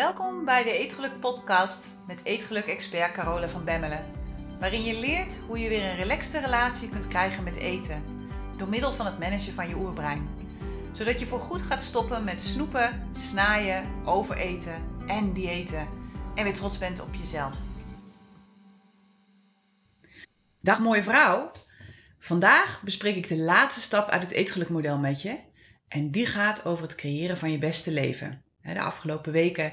Welkom bij de Eetgeluk podcast met Eetgeluk-expert Carola van Bemmelen. Waarin je leert hoe je weer een relaxte relatie kunt krijgen met eten. Door middel van het managen van je oerbrein. Zodat je voorgoed gaat stoppen met snoepen, snaaien, overeten en diëten. En weer trots bent op jezelf. Dag mooie vrouw. Vandaag bespreek ik de laatste stap uit het eetgelukmodel met je. En die gaat over het creëren van je beste leven. De afgelopen weken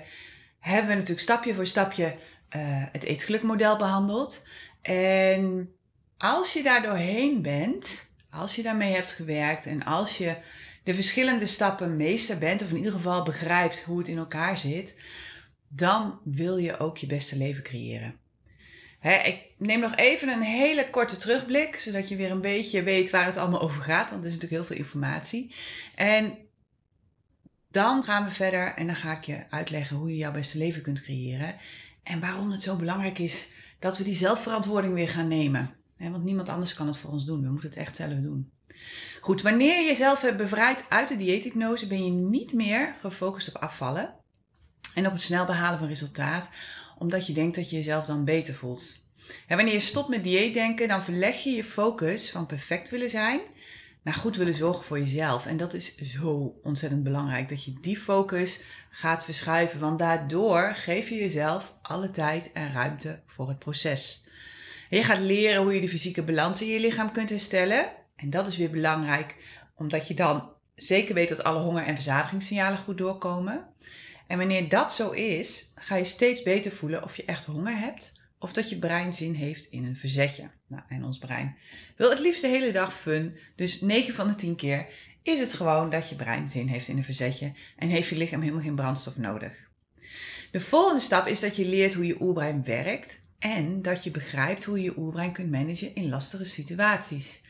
hebben we natuurlijk stapje voor stapje uh, het eetgelukmodel behandeld. En als je daar doorheen bent, als je daarmee hebt gewerkt en als je de verschillende stappen meester bent, of in ieder geval begrijpt hoe het in elkaar zit, dan wil je ook je beste leven creëren. ik neem nog even een hele korte terugblik, zodat je weer een beetje weet waar het allemaal over gaat, want er is natuurlijk heel veel informatie. En dan gaan we verder en dan ga ik je uitleggen hoe je jouw beste leven kunt creëren. En waarom het zo belangrijk is dat we die zelfverantwoording weer gaan nemen. Want niemand anders kan het voor ons doen. We moeten het echt zelf doen. Goed, wanneer je jezelf hebt bevrijd uit de dieethypnose, ben je niet meer gefocust op afvallen en op het snel behalen van resultaat, omdat je denkt dat je jezelf dan beter voelt. En wanneer je stopt met dieetdenken, dan verleg je je focus van perfect willen zijn naar goed willen zorgen voor jezelf. En dat is zo ontzettend belangrijk dat je die focus gaat verschuiven, want daardoor geef je jezelf alle tijd en ruimte voor het proces. Je gaat leren hoe je de fysieke balans in je lichaam kunt herstellen. En dat is weer belangrijk, omdat je dan zeker weet dat alle honger- en verzadigingssignalen goed doorkomen. En wanneer dat zo is, ga je steeds beter voelen of je echt honger hebt of dat je brein zin heeft in een verzetje. Nou, en ons brein wil het liefst de hele dag fun. Dus 9 van de 10 keer is het gewoon dat je brein zin heeft in een verzetje en heeft je lichaam helemaal geen brandstof nodig. De volgende stap is dat je leert hoe je oerbrein werkt en dat je begrijpt hoe je je oerbrein kunt managen in lastige situaties.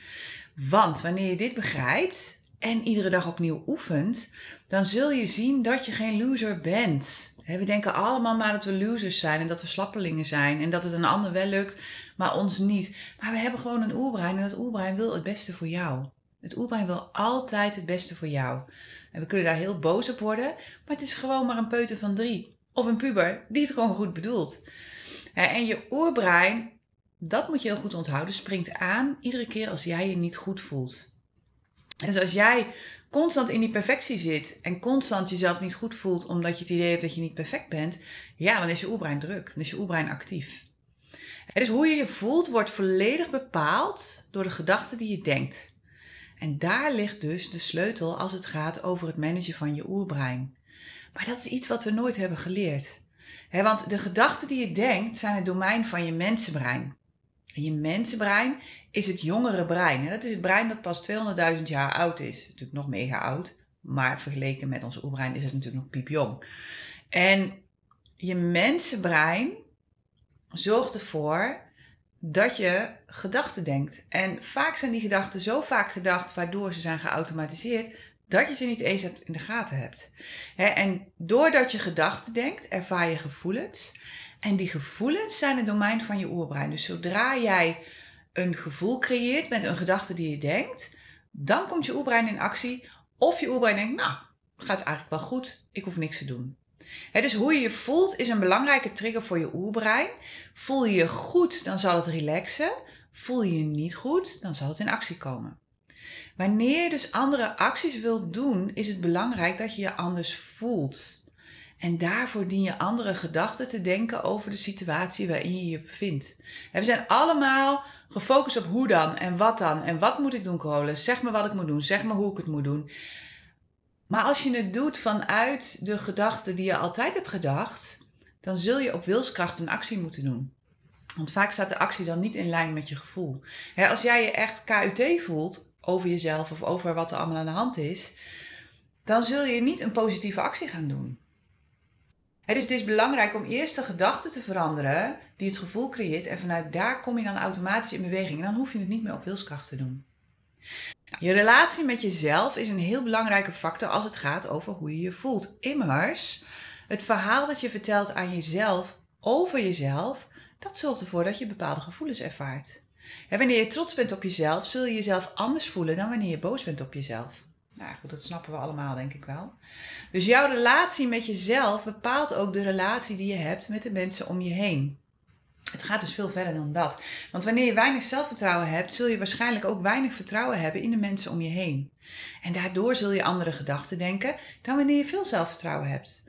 Want wanneer je dit begrijpt en iedere dag opnieuw oefent, dan zul je zien dat je geen loser bent. We denken allemaal maar dat we losers zijn en dat we slappelingen zijn en dat het een ander wel lukt, maar ons niet. Maar we hebben gewoon een oerbrein en dat oerbrein wil het beste voor jou. Het oerbrein wil altijd het beste voor jou. En we kunnen daar heel boos op worden, maar het is gewoon maar een peuter van drie. Of een puber die het gewoon goed bedoelt. En je oerbrein, dat moet je heel goed onthouden, springt aan iedere keer als jij je niet goed voelt. Dus als jij constant in die perfectie zit en constant jezelf niet goed voelt omdat je het idee hebt dat je niet perfect bent, ja, dan is je oerbrein druk, dan is je oerbrein actief. Dus hoe je je voelt wordt volledig bepaald door de gedachten die je denkt. En daar ligt dus de sleutel als het gaat over het managen van je oerbrein. Maar dat is iets wat we nooit hebben geleerd. want de gedachten die je denkt zijn het domein van je mensenbrein. En je mensenbrein is het jongere brein. En dat is het brein dat pas 200.000 jaar oud is. Natuurlijk nog mega oud, maar vergeleken met ons oerbrein is het natuurlijk nog piepjong. En je mensenbrein zorgt ervoor dat je gedachten denkt. En vaak zijn die gedachten zo vaak gedacht, waardoor ze zijn geautomatiseerd, dat je ze niet eens in de gaten hebt. En doordat je gedachten denkt, ervaar je gevoelens. En die gevoelens zijn het domein van je oerbrein. Dus zodra jij een gevoel creëert met een gedachte die je denkt, dan komt je oerbrein in actie. Of je oerbrein denkt, nou, gaat eigenlijk wel goed, ik hoef niks te doen. dus hoe je je voelt is een belangrijke trigger voor je oerbrein. Voel je je goed, dan zal het relaxen. Voel je je niet goed, dan zal het in actie komen. Wanneer je dus andere acties wilt doen, is het belangrijk dat je je anders voelt. En daarvoor dien je andere gedachten te denken over de situatie waarin je je bevindt. En we zijn allemaal gefocust op hoe dan en wat dan en wat moet ik doen, Carola. Zeg me wat ik moet doen, zeg me hoe ik het moet doen. Maar als je het doet vanuit de gedachten die je altijd hebt gedacht, dan zul je op wilskracht een actie moeten doen. Want vaak staat de actie dan niet in lijn met je gevoel. als jij je echt KUT voelt over jezelf of over wat er allemaal aan de hand is, dan zul je niet een positieve actie gaan doen dus het is belangrijk om eerst de gedachte te veranderen die het gevoel creëert. En vanuit daar kom je dan automatisch in beweging. En dan hoef je het niet meer op wilskracht te doen. Je relatie met jezelf is een heel belangrijke factor als het gaat over hoe je je voelt. Immers, het verhaal dat je vertelt aan jezelf over jezelf, dat zorgt ervoor dat je bepaalde gevoelens ervaart. En wanneer je trots bent op jezelf, zul je jezelf anders voelen dan wanneer je boos bent op jezelf. Nou goed, dat snappen we allemaal, denk ik wel. Dus jouw relatie met jezelf bepaalt ook de relatie die je hebt met de mensen om je heen. Het gaat dus veel verder dan dat. Want wanneer je weinig zelfvertrouwen hebt, zul je waarschijnlijk ook weinig vertrouwen hebben in de mensen om je heen. En daardoor zul je andere gedachten denken dan wanneer je veel zelfvertrouwen hebt.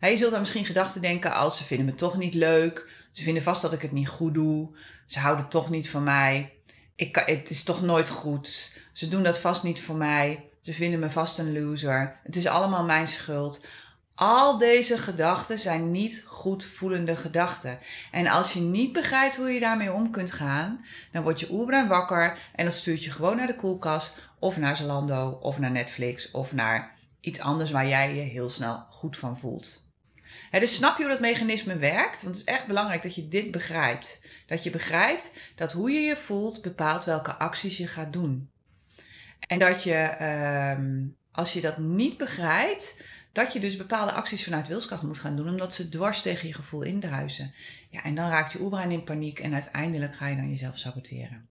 Je zult dan misschien gedachten denken als ze vinden me toch niet leuk, ze vinden vast dat ik het niet goed doe, ze houden toch niet van mij, ik het is toch nooit goed, ze doen dat vast niet voor mij, ze vinden me vast een loser, het is allemaal mijn schuld. Al deze gedachten zijn niet goed voelende gedachten. En als je niet begrijpt hoe je daarmee om kunt gaan, dan word je oerbrein wakker en dat stuurt je gewoon naar de koelkast of naar Zalando of naar Netflix of naar iets anders waar jij je heel snel goed van voelt. dus snap je hoe dat mechanisme werkt? Want het is echt belangrijk dat je dit begrijpt. Dat je begrijpt dat hoe je je voelt bepaalt welke acties je gaat doen. En dat je, ehm, als je dat niet begrijpt, dat je dus bepaalde acties vanuit wilskracht moet gaan doen, omdat ze dwars tegen je gevoel indruisen. Ja, en dan raakt je oerbrein in paniek en uiteindelijk ga je dan jezelf saboteren.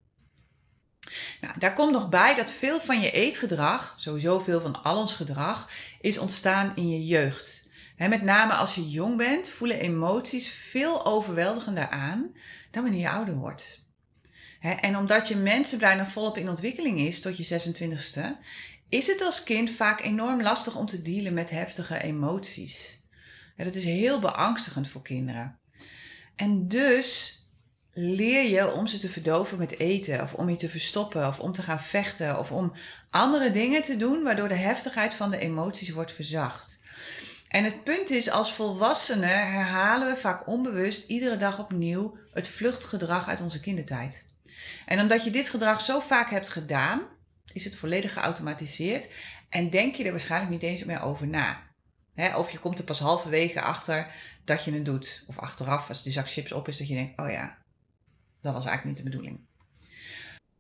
Nou, daar komt nog bij dat veel van je eetgedrag, sowieso veel van al ons gedrag, is ontstaan in je jeugd. met name als je jong bent, voelen emoties veel overweldigender aan dan wanneer je ouder wordt. En omdat je mensenbrein nog volop in ontwikkeling is tot je 26e, is het als kind vaak enorm lastig om te dealen met heftige emoties. dat is heel beangstigend voor kinderen. En dus leer je om ze te verdoven met eten, of om je te verstoppen, of om te gaan vechten, of om andere dingen te doen, waardoor de heftigheid van de emoties wordt verzacht. En het punt is, als volwassenen herhalen we vaak onbewust iedere dag opnieuw het vluchtgedrag uit onze kindertijd. En omdat je dit gedrag zo vaak hebt gedaan, is het volledig geautomatiseerd en denk je er waarschijnlijk niet eens meer over na. of je komt er pas halverwege achter dat je het doet. Of achteraf, als die zak chips op is, dat je denkt: oh ja, dat was eigenlijk niet de bedoeling.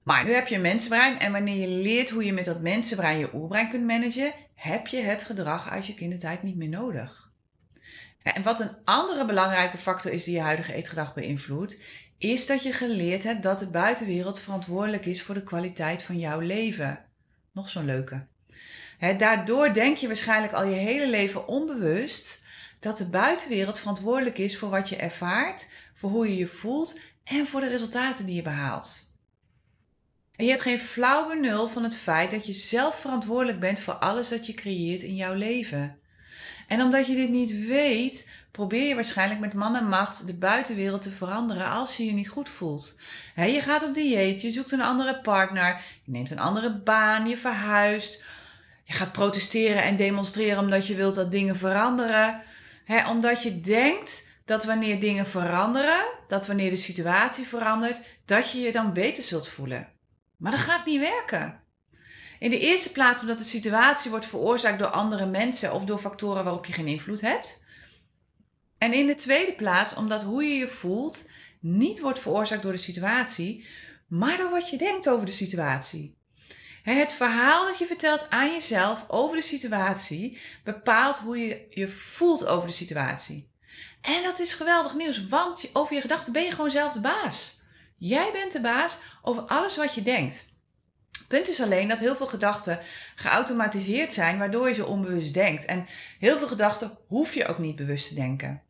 Maar nu heb je een mensenbrein en wanneer je leert hoe je met dat mensenbrein je oerbrein kunt managen, heb je het gedrag uit je kindertijd niet meer nodig. En wat een andere belangrijke factor is die je huidige eetgedrag beïnvloedt, is dat je geleerd hebt dat de buitenwereld verantwoordelijk is voor de kwaliteit van jouw leven. Nog zo'n leuke. daardoor denk je waarschijnlijk al je hele leven onbewust dat de buitenwereld verantwoordelijk is voor wat je ervaart, voor hoe je je voelt en voor de resultaten die je behaalt. En je hebt geen flauw benul van het feit dat je zelf verantwoordelijk bent voor alles dat je creëert in jouw leven. En omdat je dit niet weet, probeer je waarschijnlijk met man en macht de buitenwereld te veranderen als je je niet goed voelt. je gaat op dieet, je zoekt een andere partner, je neemt een andere baan, je verhuist. Je gaat protesteren en demonstreren omdat je wilt dat dingen veranderen. omdat je denkt dat wanneer dingen veranderen, dat wanneer de situatie verandert, dat je je dan beter zult voelen. Maar dat gaat niet werken. In de eerste plaats omdat de situatie wordt veroorzaakt door andere mensen of door factoren waarop je geen invloed hebt. En in de tweede plaats omdat hoe je je voelt niet wordt veroorzaakt door de situatie, maar door wat je denkt over de situatie. Het verhaal dat je vertelt aan jezelf over de situatie bepaalt hoe je je voelt over de situatie. En dat is geweldig nieuws, want over je gedachten ben je gewoon zelf de baas. Jij bent de baas over alles wat je denkt. Punt is alleen dat heel veel gedachten geautomatiseerd zijn, waardoor je ze onbewust denkt. En heel veel gedachten hoef je ook niet bewust te denken.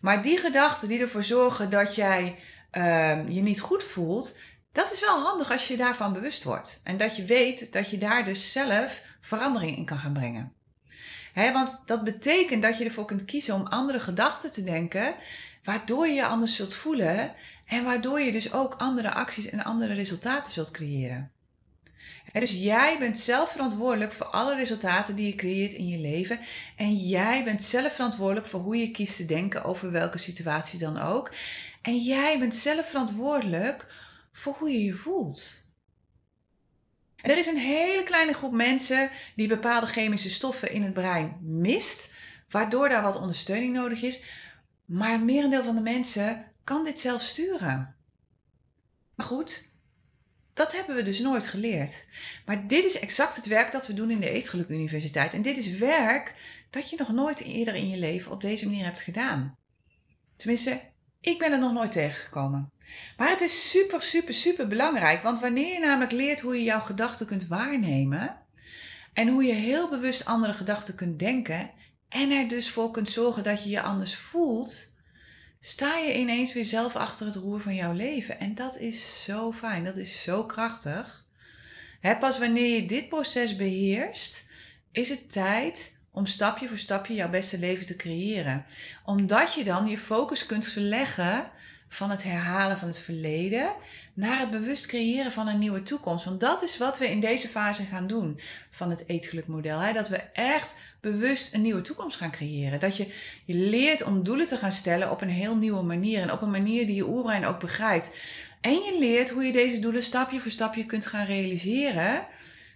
Maar die gedachten die ervoor zorgen dat jij uh, je niet goed voelt, dat is wel handig als je daarvan bewust wordt. En dat je weet dat je daar dus zelf verandering in kan gaan brengen. Want dat betekent dat je ervoor kunt kiezen om andere gedachten te denken, waardoor je je anders zult voelen en waardoor je dus ook andere acties en andere resultaten zult creëren. Dus jij bent zelf verantwoordelijk voor alle resultaten die je creëert in je leven. En jij bent zelf verantwoordelijk voor hoe je kiest te denken over welke situatie dan ook. En jij bent zelf verantwoordelijk voor hoe je je voelt. Er is een hele kleine groep mensen die bepaalde chemische stoffen in het brein mist, waardoor daar wat ondersteuning nodig is. Maar het merendeel van de mensen kan dit zelf sturen. Maar goed, dat hebben we dus nooit geleerd. Maar dit is exact het werk dat we doen in de Eetgeluk Universiteit. En dit is werk dat je nog nooit eerder in je leven op deze manier hebt gedaan. Tenminste, ik ben er nog nooit tegengekomen. Maar het is super, super, super belangrijk. Want wanneer je namelijk leert hoe je jouw gedachten kunt waarnemen. En hoe je heel bewust andere gedachten kunt denken en er dus voor kunt zorgen dat je je anders voelt, sta je ineens weer zelf achter het roer van jouw leven. En dat is zo fijn, dat is zo krachtig. pas wanneer je dit proces beheerst, is het tijd om stapje voor stapje jouw beste leven te creëren. Omdat je dan je focus kunt verleggen van het herhalen van het verleden naar het bewust creëren van een nieuwe toekomst. Want dat is wat we in deze fase gaan doen van het eetgeluk model. Hè? Dat we echt bewust een nieuwe toekomst gaan creëren. Dat je, je leert om doelen te gaan stellen op een heel nieuwe manier. En op een manier die je oerbrein ook begrijpt. En je leert hoe je deze doelen stapje voor stapje kunt gaan realiseren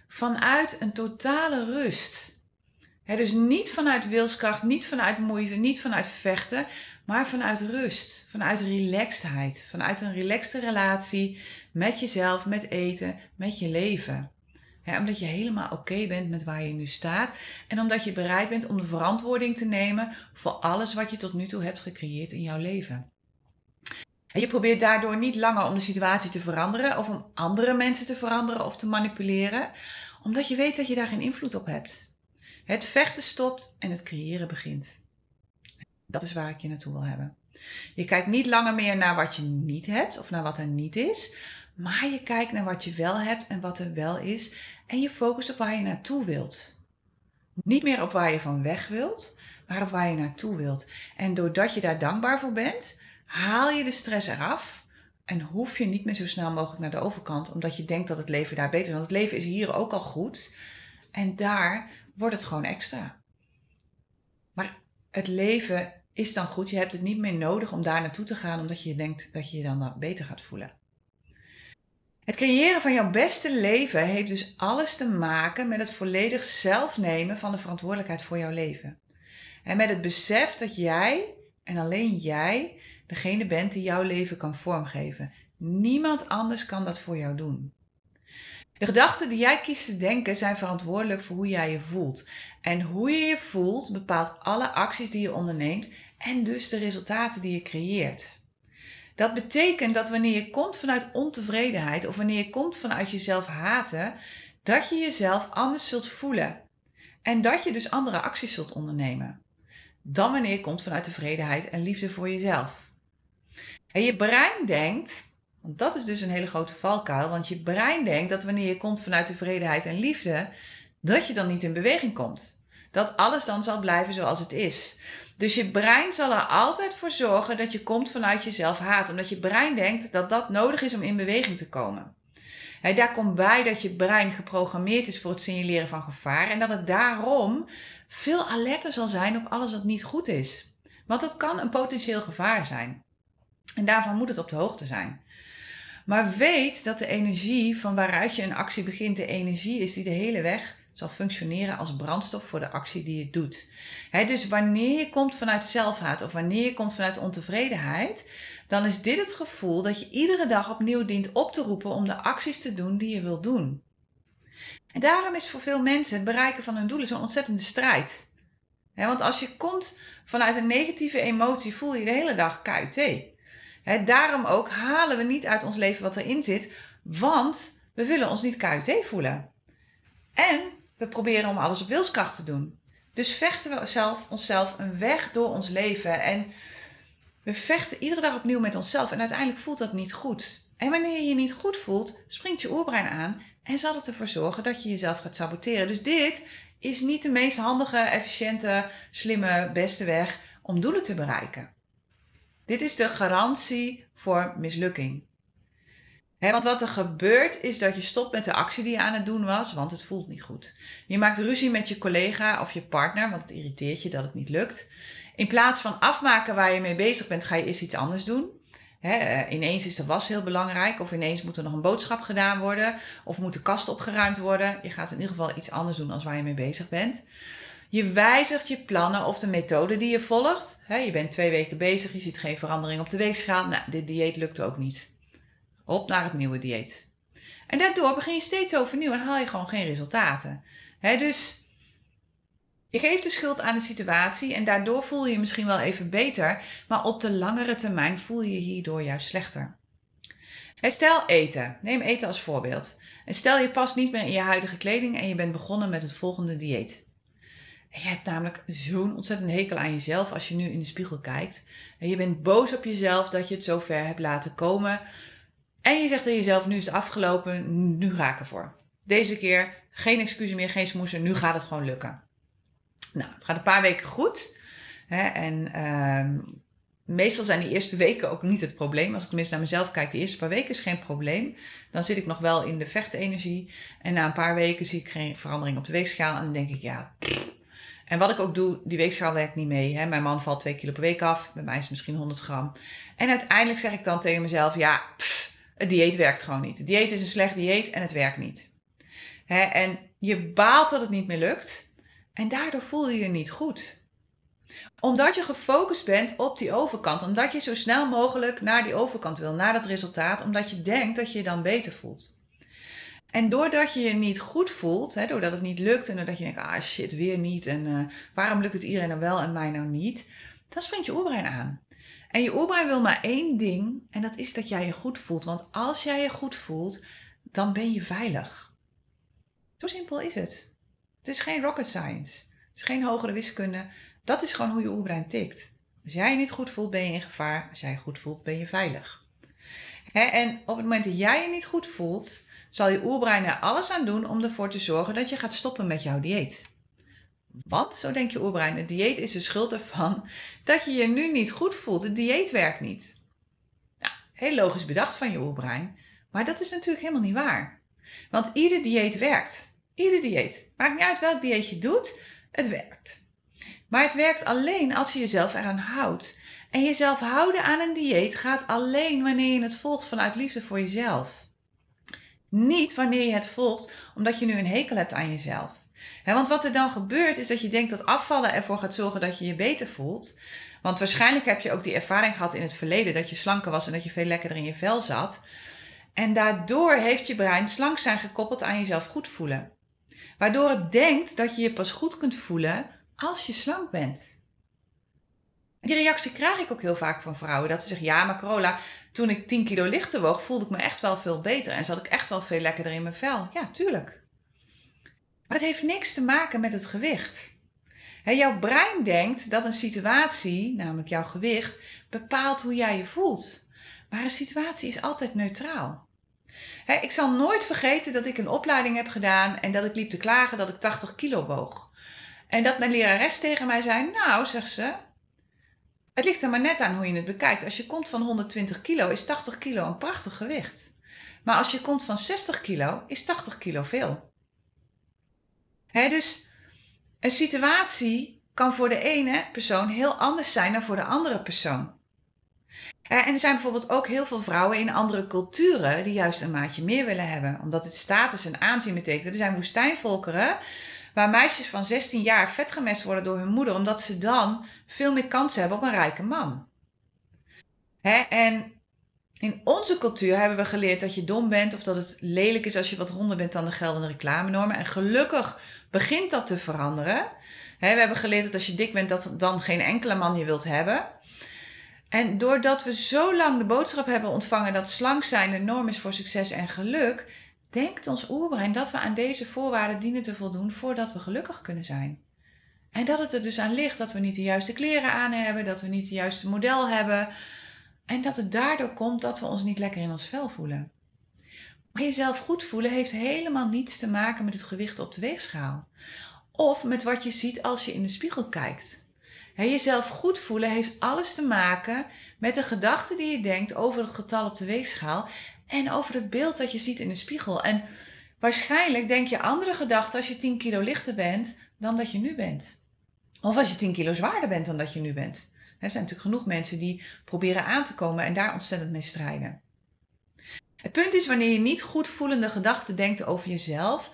vanuit een totale rust. dus niet vanuit wilskracht, niet vanuit moeite, niet vanuit vechten, maar vanuit rust, vanuit relaxedheid, vanuit een relaxte relatie met jezelf, met eten, met je leven. omdat je helemaal oké bent met waar je nu staat en omdat je bereid bent om de verantwoording te nemen voor alles wat je tot nu toe hebt gecreëerd in jouw leven. En je probeert daardoor niet langer om de situatie te veranderen of om andere mensen te veranderen of te manipuleren, omdat je weet dat je daar geen invloed op hebt. Het vechten stopt en het creëren begint. Dat is waar ik je naartoe wil hebben. Je kijkt niet langer meer naar wat je niet hebt of naar wat er niet is, maar je kijkt naar wat je wel hebt en wat er wel is en je focust op waar je naartoe wilt. Niet meer op waar je van weg wilt, maar op waar je naartoe wilt. En doordat je daar dankbaar voor bent, haal je de stress eraf en hoef je niet meer zo snel mogelijk naar de overkant, omdat je denkt dat het leven daar beter is. Want het leven is hier ook al goed en daar wordt het gewoon extra. Maar het leven is dan goed. Je hebt het niet meer nodig om daar naartoe te gaan, omdat je denkt dat je je dan beter gaat voelen. Het creëren van jouw beste leven heeft dus alles te maken met het volledig zelf nemen van de verantwoordelijkheid voor jouw leven. En met het besef dat jij en alleen jij degene bent die jouw leven kan vormgeven. Niemand anders kan dat voor jou doen. De gedachten die jij kiest te denken zijn verantwoordelijk voor hoe jij je voelt. En hoe je je voelt bepaalt alle acties die je onderneemt en dus de resultaten die je creëert. Dat betekent dat wanneer je komt vanuit ontevredenheid of wanneer je komt vanuit jezelf haten, dat je jezelf anders zult voelen. En dat je dus andere acties zult ondernemen. Dan wanneer je komt vanuit tevredenheid en liefde voor jezelf. En je brein denkt, want dat is dus een hele grote valkuil, want je brein denkt dat wanneer je komt vanuit tevredenheid en liefde, dat je dan niet in beweging komt. Dat alles dan zal blijven zoals het is. Dus je brein zal er altijd voor zorgen dat je komt vanuit jezelf haat. Omdat je brein denkt dat dat nodig is om in beweging te komen. daar komt bij dat je brein geprogrammeerd is voor het signaleren van gevaar. En dat het daarom veel alerter zal zijn op alles wat niet goed is. Want dat kan een potentieel gevaar zijn. En daarvan moet het op de hoogte zijn. Maar weet dat de energie van waaruit je een actie begint, de energie is die de hele weg zal functioneren als brandstof voor de actie die je doet. dus wanneer je komt vanuit zelfhaat of wanneer je komt vanuit ontevredenheid, dan is dit het gevoel dat je iedere dag opnieuw dient op te roepen om de acties te doen die je wilt doen. En daarom is voor veel mensen het bereiken van hun doelen zo'n ontzettende strijd. want als je komt vanuit een negatieve emotie, voel je de hele dag KUT. Daarom ook halen we niet uit ons leven wat erin zit, want we willen ons niet KUT voelen. En we proberen om alles op wilskracht te doen. Dus vechten we zelf, onszelf een weg door ons leven. En we vechten iedere dag opnieuw met onszelf. En uiteindelijk voelt dat niet goed. En wanneer je je niet goed voelt, springt je oerbrein aan en zal het ervoor zorgen dat je jezelf gaat saboteren. Dus dit is niet de meest handige, efficiënte, slimme, beste weg om doelen te bereiken. Dit is de garantie voor mislukking want wat er gebeurt is dat je stopt met de actie die je aan het doen was, want het voelt niet goed. Je maakt ruzie met je collega of je partner, want het irriteert je dat het niet lukt. In plaats van afmaken waar je mee bezig bent, ga je eerst iets anders doen. Eh, ineens is de was heel belangrijk, of ineens moet er nog een boodschap gedaan worden, of moet de kast opgeruimd worden. Je gaat in ieder geval iets anders doen als waar je mee bezig bent. Je wijzigt je plannen of de methode die je volgt. je bent twee weken bezig, je ziet geen verandering op de weegschaal. Nou, dit dieet lukt ook niet. Op naar het nieuwe dieet. En daardoor begin je steeds overnieuw en haal je gewoon geen resultaten. dus je geeft de schuld aan de situatie en daardoor voel je je misschien wel even beter, maar op de langere termijn voel je je hierdoor juist slechter. stel eten. Neem eten als voorbeeld. En stel je past niet meer in je huidige kleding en je bent begonnen met het volgende dieet. En je hebt namelijk zo'n ontzettend hekel aan jezelf als je nu in de spiegel kijkt. En je bent boos op jezelf dat je het zo ver hebt laten komen. En je zegt tegen jezelf, nu is het afgelopen, nu ga ik ervoor. Deze keer geen excuses meer, geen smoesen, nu gaat het gewoon lukken. Nou, het gaat een paar weken goed. Hè, en ehm, meestal zijn die eerste weken ook niet het probleem. Als ik tenminste naar mezelf kijk, de eerste paar weken is geen probleem. Dan zit ik nog wel in de vechtenergie. En na een paar weken zie ik geen verandering op de weegschaal. En dan denk ik, ja. En wat ik ook doe, die weegschaal werkt niet mee. Hè. Mijn man valt 2 kilo per week af. Bij mij is het misschien 100 gram. En uiteindelijk zeg ik dan tegen mezelf, ja, het dieet werkt gewoon niet. Het dieet is een slecht dieet en het werkt niet. Hè, en je baalt dat het niet meer lukt. En daardoor voel je je niet goed omdat je gefocust bent op die overkant. Omdat je zo snel mogelijk naar die overkant wil, naar dat resultaat. Omdat je denkt dat je je dan beter voelt. En doordat je je niet goed voelt, hè, doordat het niet lukt en doordat je denkt, ah shit, weer niet. En uh, waarom lukt het iedereen nou wel en mij nou niet? Dan springt je oerbrein aan. En je oerbrein wil maar één ding en dat is dat jij je goed voelt. Want als jij je goed voelt, dan ben je veilig. Zo simpel is het. Het is geen rocket science. Het is geen hogere wiskunde. Dat is gewoon hoe je oerbrein tikt. Als jij je niet goed voelt, ben je in gevaar. Als jij je goed voelt, ben je veilig. en op het moment dat jij je niet goed voelt, zal je oerbrein er alles aan doen om ervoor te zorgen dat je gaat stoppen met jouw dieet. Want, zo denkt je oerbrein, het dieet is de schuld ervan dat je je nu niet goed voelt. Het dieet werkt niet. Nou, heel logisch bedacht van je oerbrein, maar dat is natuurlijk helemaal niet waar. Want ieder dieet werkt. Ieder dieet. Maakt niet uit welk dieet je doet, het werkt. Maar het werkt alleen als je jezelf eraan houdt. En jezelf houden aan een dieet gaat alleen wanneer je het volgt vanuit liefde voor jezelf. Niet wanneer je het volgt omdat je nu een hekel hebt aan jezelf. want wat er dan gebeurt is dat je denkt dat afvallen ervoor gaat zorgen dat je je beter voelt. Want waarschijnlijk heb je ook die ervaring gehad in het verleden dat je slanker was en dat je veel lekkerder in je vel zat. En daardoor heeft je brein slank zijn gekoppeld aan jezelf goed voelen. Waardoor het denkt dat je je pas goed kunt voelen als je slank bent. Die reactie krijg ik ook heel vaak van vrouwen. Dat ze zeggen, ja maar Corolla, toen ik 10 kilo lichter woog, voelde ik me echt wel veel beter. En zat ik echt wel veel lekkerder in mijn vel. Ja, tuurlijk. Maar het heeft niks te maken met het gewicht. jouw brein denkt dat een situatie, namelijk jouw gewicht, bepaalt hoe jij je voelt. Maar een situatie is altijd neutraal. ik zal nooit vergeten dat ik een opleiding heb gedaan en dat ik liep te klagen dat ik 80 kilo woog. En dat mijn lerares tegen mij zei: Nou, zegt ze, het ligt er maar net aan hoe je het bekijkt. Als je komt van 120 kilo, is 80 kilo een prachtig gewicht. Maar als je komt van 60 kilo, is 80 kilo veel. Dus een situatie kan voor de ene persoon heel anders zijn dan voor de andere persoon. En er zijn bijvoorbeeld ook heel veel vrouwen in andere culturen die juist een maatje meer willen hebben, omdat het status en aanzien betekent. Er zijn woestijnvolkeren Waar meisjes van 16 jaar vet gemest worden door hun moeder, omdat ze dan veel meer kans hebben op een rijke man. Hè? En in onze cultuur hebben we geleerd dat je dom bent of dat het lelijk is als je wat ronder bent dan de geldende reclamenormen. En gelukkig begint dat te veranderen. We hebben geleerd dat als je dik bent, dat dan geen enkele man je wilt hebben. En doordat we zo lang de boodschap hebben ontvangen dat slank zijn de norm is voor succes en geluk, denkt ons oerbrein dat we aan deze voorwaarden dienen te voldoen voordat we gelukkig kunnen zijn. En dat het er dus aan ligt dat we niet de juiste kleren aan hebben, dat we niet het juiste model hebben. En dat het daardoor komt dat we ons niet lekker in ons vel voelen. Maar jezelf goed voelen heeft helemaal niets te maken met het gewicht op de weegschaal. Of met wat je ziet als je in de spiegel kijkt. jezelf goed voelen heeft alles te maken met de gedachten die je denkt over het getal op de weegschaal en over het beeld dat je ziet in de spiegel. En waarschijnlijk denk je andere gedachten als je 10 kilo lichter bent dan dat je nu bent. Of als je 10 kilo zwaarder bent dan dat je nu bent. Er zijn natuurlijk genoeg mensen die proberen aan te komen en daar ontzettend mee strijden. Het punt is wanneer je niet goed voelende gedachten denkt over jezelf,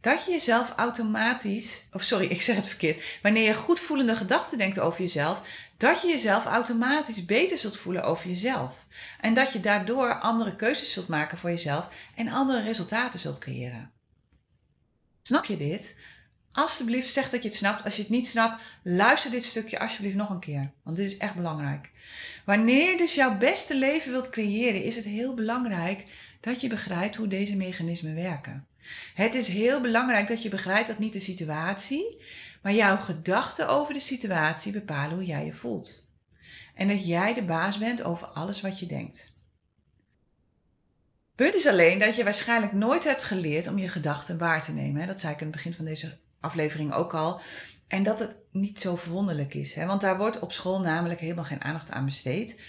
dat je jezelf automatisch, of sorry, ik zeg het verkeerd, wanneer je goed voelende gedachten denkt over jezelf, dat je jezelf automatisch beter zult voelen over jezelf. En dat je daardoor andere keuzes zult maken voor jezelf en andere resultaten zult creëren. Snap je dit? alsjeblieft zeg dat je het snapt. Als je het niet snapt, luister dit stukje alsjeblieft nog een keer. Want dit is echt belangrijk. Wanneer je dus jouw beste leven wilt creëren, is het heel belangrijk dat je begrijpt hoe deze mechanismen werken. Het is heel belangrijk dat je begrijpt dat niet de situatie, maar jouw gedachten over de situatie bepalen hoe jij je voelt. En dat jij de baas bent over alles wat je denkt. Punt is alleen dat je waarschijnlijk nooit hebt geleerd om je gedachten waar te nemen. Dat zei ik in het begin van deze aflevering ook al. En dat het niet zo verwonderlijk is. Want daar wordt op school namelijk helemaal geen aandacht aan besteed.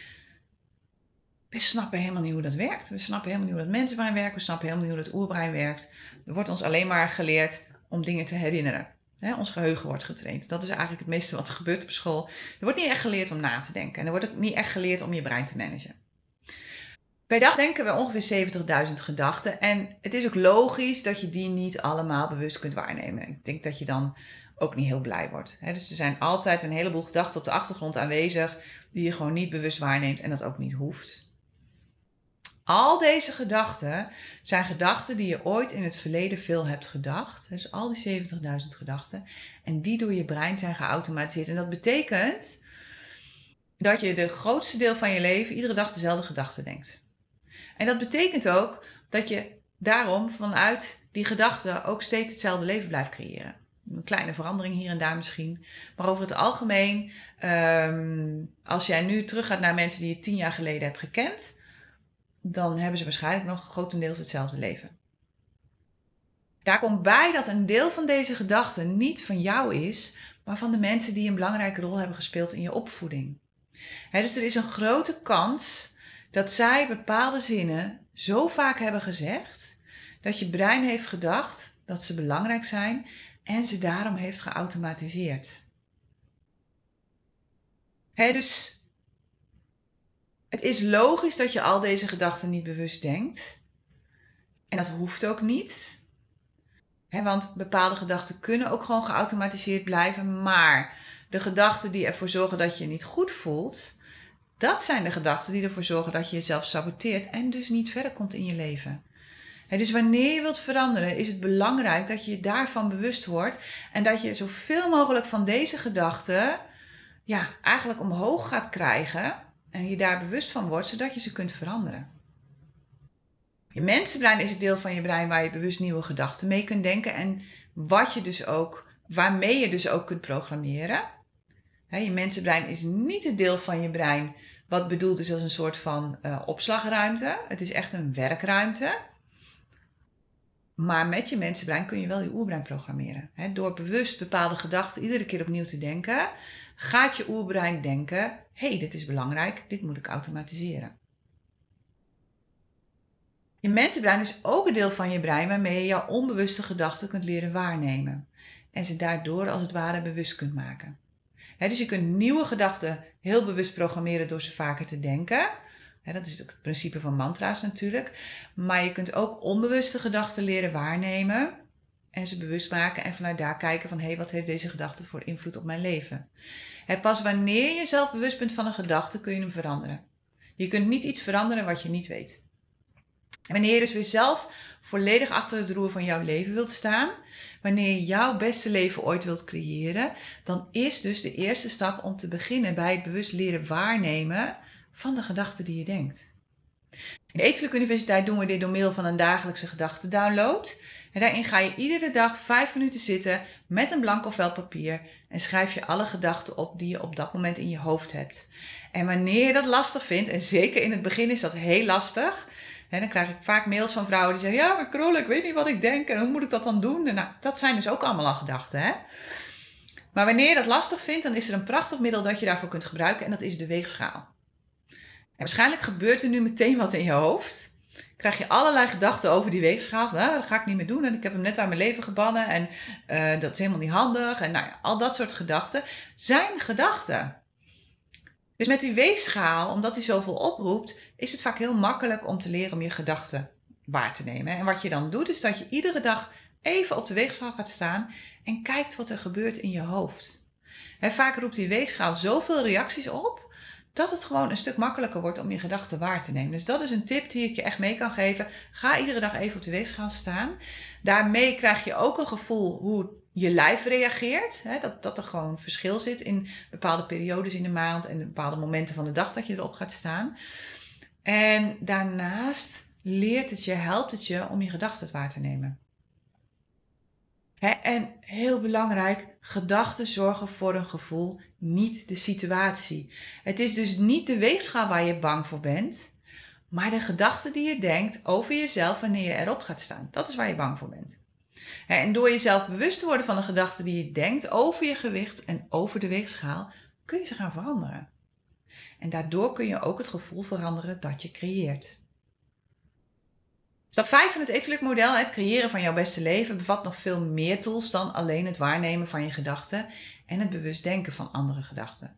We snappen helemaal niet hoe dat werkt. We snappen helemaal niet hoe dat mensenbrein werkt. We snappen helemaal niet hoe dat oerbrein werkt. Er wordt ons alleen maar geleerd om dingen te herinneren. ons geheugen wordt getraind. Dat is eigenlijk het meeste wat er gebeurt op school. Er wordt niet echt geleerd om na te denken. En er wordt ook niet echt geleerd om je brein te managen. Per dag denken we ongeveer 70.000 gedachten. En het is ook logisch dat je die niet allemaal bewust kunt waarnemen. Ik denk dat je dan ook niet heel blij wordt. dus er zijn altijd een heleboel gedachten op de achtergrond aanwezig die je gewoon niet bewust waarneemt en dat ook niet hoeft. Al deze gedachten zijn gedachten die je ooit in het verleden veel hebt gedacht. Dus al die 70.000 gedachten. En die door je brein zijn geautomatiseerd. En dat betekent dat je de grootste deel van je leven iedere dag dezelfde gedachten denkt. En dat betekent ook dat je daarom vanuit die gedachten ook steeds hetzelfde leven blijft creëren. Een kleine verandering hier en daar misschien. Maar over het algemeen, ehm, als jij nu teruggaat naar mensen die je tien jaar geleden hebt gekend dan hebben ze waarschijnlijk nog grotendeels hetzelfde leven. Daar komt bij dat een deel van deze gedachten niet van jou is, maar van de mensen die een belangrijke rol hebben gespeeld in je opvoeding. dus er is een grote kans dat zij bepaalde zinnen zo vaak hebben gezegd dat je brein heeft gedacht dat ze belangrijk zijn en ze daarom heeft geautomatiseerd. dus het is logisch dat je al deze gedachten niet bewust denkt. En dat hoeft ook niet. want bepaalde gedachten kunnen ook gewoon geautomatiseerd blijven. Maar de gedachten die ervoor zorgen dat je je niet goed voelt, dat zijn de gedachten die ervoor zorgen dat je jezelf saboteert en dus niet verder komt in je leven. dus wanneer je wilt veranderen, is het belangrijk dat je je daarvan bewust wordt en dat je zoveel mogelijk van deze gedachten ja, eigenlijk omhoog gaat krijgen en je daar bewust van wordt, zodat je ze kunt veranderen. Je mensenbrein is het deel van je brein waar je bewust nieuwe gedachten mee kunt denken en wat je dus ook, waarmee je dus ook kunt programmeren. je mensenbrein is niet het deel van je brein wat bedoeld is als een soort van uh, opslagruimte. Het is echt een werkruimte. Maar met je mensenbrein kun je wel je oerbrein programmeren. door bewust bepaalde gedachten iedere keer opnieuw te denken, gaat je oerbrein denken: hey, dit is belangrijk, dit moet ik automatiseren. Je mensenbrein is ook een deel van je brein waarmee je jouw onbewuste gedachten kunt leren waarnemen en ze daardoor als het ware bewust kunt maken. dus je kunt nieuwe gedachten heel bewust programmeren door ze vaker te denken. Dat is ook het principe van mantra's natuurlijk. Maar je kunt ook onbewuste gedachten leren waarnemen en ze bewust maken en vanuit daar kijken van hé, hey, wat heeft deze gedachte voor invloed op mijn leven? pas wanneer je zelf bewust bent van een gedachte kun je hem veranderen. Je kunt niet iets veranderen wat je niet weet. En wanneer je dus weer zelf volledig achter het roer van jouw leven wilt staan, wanneer je jouw beste leven ooit wilt creëren, dan is dus de eerste stap om te beginnen bij het bewust leren waarnemen van de gedachten die je denkt. In de Eetelijke Universiteit doen we dit door middel van een dagelijkse gedachtendownload. En daarin ga je iedere dag vijf minuten zitten met een blanco vel papier en schrijf je alle gedachten op die je op dat moment in je hoofd hebt. En wanneer je dat lastig vindt, en zeker in het begin is dat heel lastig, hè, dan krijg ik vaak mails van vrouwen die zeggen: Ja, maar Krol, ik weet niet wat ik denk en hoe moet ik dat dan doen? En nou, dat zijn dus ook allemaal al gedachten. Hè? Maar wanneer je dat lastig vindt, dan is er een prachtig middel dat je daarvoor kunt gebruiken en dat is de weegschaal. En waarschijnlijk gebeurt er nu meteen wat in je hoofd krijg je allerlei gedachten over die weegschaal. Dat ga ik niet meer doen en ik heb hem net uit mijn leven gebannen en uh, dat is helemaal niet handig. En nou ja, al dat soort gedachten zijn gedachten. Dus met die weegschaal, omdat hij zoveel oproept, is het vaak heel makkelijk om te leren om je gedachten waar te nemen. En wat je dan doet, is dat je iedere dag even op de weegschaal gaat staan en kijkt wat er gebeurt in je hoofd. En vaak roept die weegschaal zoveel reacties op dat het gewoon een stuk makkelijker wordt om je gedachten waar te nemen. Dus dat is een tip die ik je echt mee kan geven. Ga iedere dag even op de weegschaal staan. Daarmee krijg je ook een gevoel hoe je lijf reageert. Hè? Dat, dat er gewoon verschil zit in bepaalde periodes in de maand en bepaalde momenten van de dag dat je erop gaat staan. En daarnaast leert het je, helpt het je om je gedachten waar te nemen. en heel belangrijk, gedachten zorgen voor een gevoel, niet de situatie. Het is dus niet de weegschaal waar je bang voor bent, maar de gedachten die je denkt over jezelf wanneer je erop gaat staan. Dat is waar je bang voor bent. En door jezelf bewust te worden van de gedachten die je denkt over je gewicht en over de weegschaal, kun je ze gaan veranderen. En daardoor kun je ook het gevoel veranderen dat je creëert. Stap 5 van het etelijk model, het creëren van jouw beste leven, bevat nog veel meer tools dan alleen het waarnemen van je gedachten en het bewust denken van andere gedachten.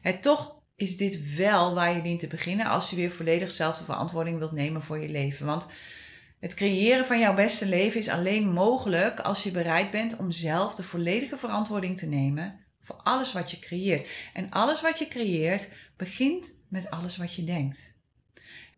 Het, toch is dit wel waar je dient te beginnen als je weer volledig zelf de verantwoording wilt nemen voor je leven. Want het creëren van jouw beste leven is alleen mogelijk als je bereid bent om zelf de volledige verantwoording te nemen voor alles wat je creëert. En alles wat je creëert begint met alles wat je denkt.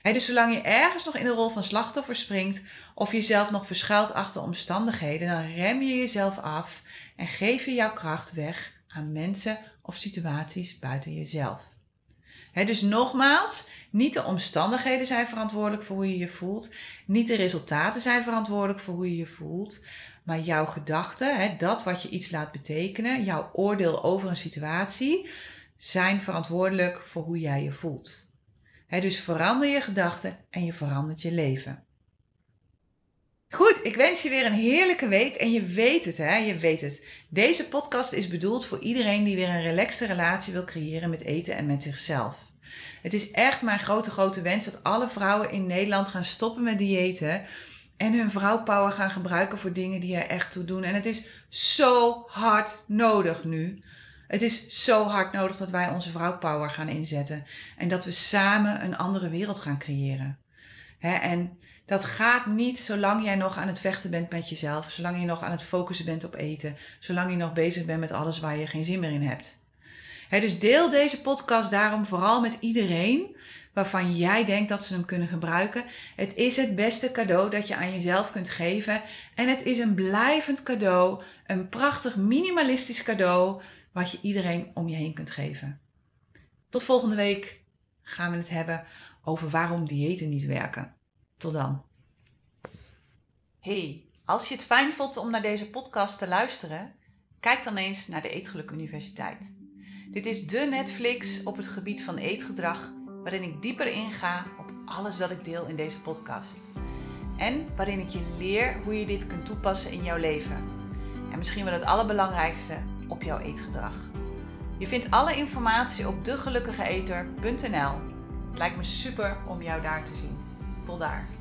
Dus zolang je ergens nog in de rol van slachtoffer springt of jezelf nog verschuilt achter omstandigheden, dan rem je jezelf af en geef je jouw kracht weg aan mensen of situaties buiten jezelf. dus nogmaals, niet de omstandigheden zijn verantwoordelijk voor hoe je je voelt, niet de resultaten zijn verantwoordelijk voor hoe je je voelt, maar jouw gedachten, dat wat je iets laat betekenen, jouw oordeel over een situatie, zijn verantwoordelijk voor hoe jij je voelt. Dus verander je gedachten en je verandert je leven. Goed, ik wens je weer een heerlijke week en je weet het, hè? Je weet het. Deze podcast is bedoeld voor iedereen die weer een relaxte relatie wil creëren met eten en met zichzelf. Het is echt mijn grote, grote wens dat alle vrouwen in Nederland gaan stoppen met diëten en hun vrouwpower gaan gebruiken voor dingen die er echt toe doen. En het is zo hard nodig nu. Het is zo hard nodig dat wij onze vrouwpower gaan inzetten en dat we samen een andere wereld gaan creëren. en dat gaat niet zolang jij nog aan het vechten bent met jezelf, zolang je nog aan het focussen bent op eten, zolang je nog bezig bent met alles waar je geen zin meer in hebt. dus deel deze podcast daarom vooral met iedereen waarvan jij denkt dat ze hem kunnen gebruiken. Het is het beste cadeau dat je aan jezelf kunt geven. En het is een blijvend cadeau, een prachtig minimalistisch cadeau, wat je iedereen om je heen kunt geven. Tot volgende week gaan we het hebben over waarom diëten niet werken. Tot dan. Hey, als je het fijn vond om naar deze podcast te luisteren, kijk dan eens naar de Eetgeluk Universiteit. Dit is de Netflix op het gebied van eetgedrag, waarin ik dieper inga op alles dat ik deel in deze podcast. En waarin ik je leer hoe je dit kunt toepassen in jouw leven. En misschien wel het allerbelangrijkste, op jouw eetgedrag. Je vindt alle informatie op degelukkigeeter.nl. Het lijkt me super om jou daar te zien. Tot daar.